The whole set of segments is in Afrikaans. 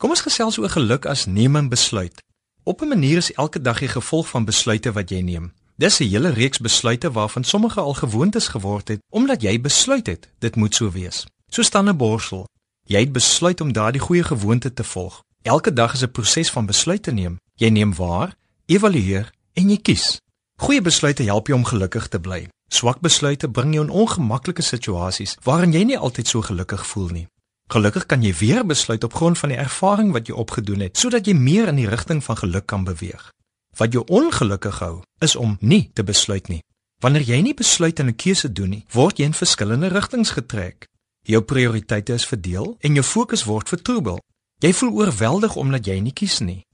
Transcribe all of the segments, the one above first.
Kom ons gesels oor geluk as neem 'n besluit. Op 'n manier is elke dag die gevolg van besluite wat jy neem. Dis 'n hele reeks besluite waarvan sommige al gewoontes geword het omdat jy besluit het dit moet so wees. So staan 'n borsel. Jy het besluit om daardie goeie gewoonte te volg. Elke dag is 'n proses van besluite neem. Jy neem waar, evalueer en jy kies. Goeie besluite help jou om gelukkig te bly. Swak besluite bring jou in ongemaklike situasies waarin jy nie altyd so gelukkig voel nie. Gelukkig kan jy weer besluit op grond van die ervaring wat jy opgedoen het sodat jy meer in die rigting van geluk kan beweeg. Wat jou ongelukkig hou, is om nie te besluit nie. Wanneer jy nie besluit en 'n keuse doen nie, word jy in verskillende rigtings getrek. Jou prioriteite is verdeel en jou fokus word vertroebel. Jy voel oorweldig omdat jy nie kies nie.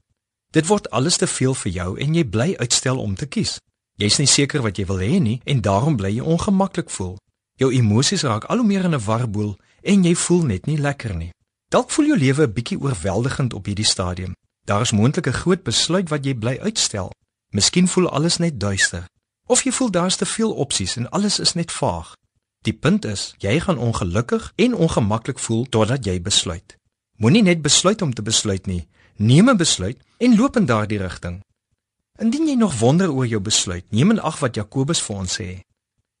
Dit word alles te veel vir jou en jy bly uitstel om te kies. Jy's nie seker wat jy wil hê nie en daarom bly jy ongemaklik voel. Jou emosies raak al hoe meer in 'n warboel en jy voel net nie lekker nie. Dalk voel jou lewe 'n bietjie oorweldigend op hierdie stadium. Daar is moontlik 'n groot besluit wat jy bly uitstel. Miskien voel alles net duister. Of jy voel daar's te veel opsies en alles is net vaag. Die punt is, jy gaan ongelukkig en ongemaklik voel totdat jy besluit. Moenie net besluit om te besluit nie. Neem 'n besluit en loop in daardie rigting. Indien jy nog wonder oor jou besluit, neem in ag wat Jakobus vir ons sê.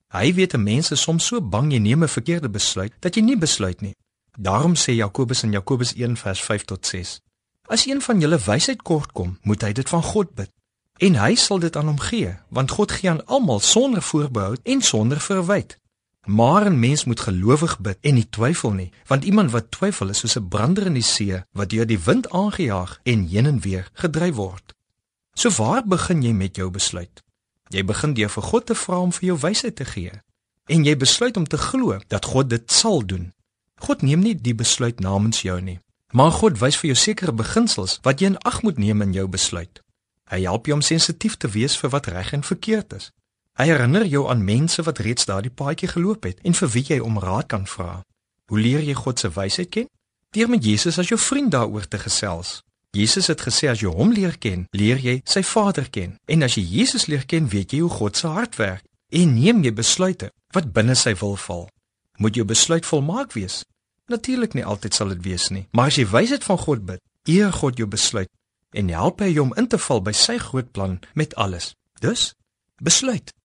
Hy weet 'n mens is soms so bang jy neem 'n verkeerde besluit dat jy nie besluit nie. Daarom sê Jakobus in Jakobus 1 vers 5 tot 6: As een van julle wysheid kortkom, moet hy dit van God bid. En hy sal dit aan hom gee, want God gee aan almal sonder voorbehou en sonder verwyd. Maar 'n mens moet gelowig bid en nie twyfel nie, want iemand wat twyfel is soos 'n brander in die see wat deur die wind aangejaag en heen en weer gedryf word. So waar begin jy met jou besluit? Jy begin deur vir God te vra om vir jou wysheid te gee. En jy besluit om te glo dat God dit sal doen. God neem nie die besluit namens jou nie, maar God wys vir jou sekere beginsels wat jy in ag moet neem in jou besluit. Hy help jou om sensitief te wees vir wat reg en verkeerd is. Hy herinner jou aan mense wat reeds daardie paadjie geloop het en vir wie jy om raad kan vra. Hoe leer jy God se wysheid ken? Deur met Jesus as jou vriend daaroor te gesels. Jesus het gesê as jy hom leer ken, leer jy sy Vader ken. En as jy Jesus leer ken, weet jy hoe God se hart werk en neem jy besluite wat binne sy wil val. Moet jou besluit volmaak wees? Natuurlik nie altyd sal dit wees nie, maar as jy wysheid van God bid, eer God jou besluit en help hy jou om in te val by sy groot plan met alles. Dus besluit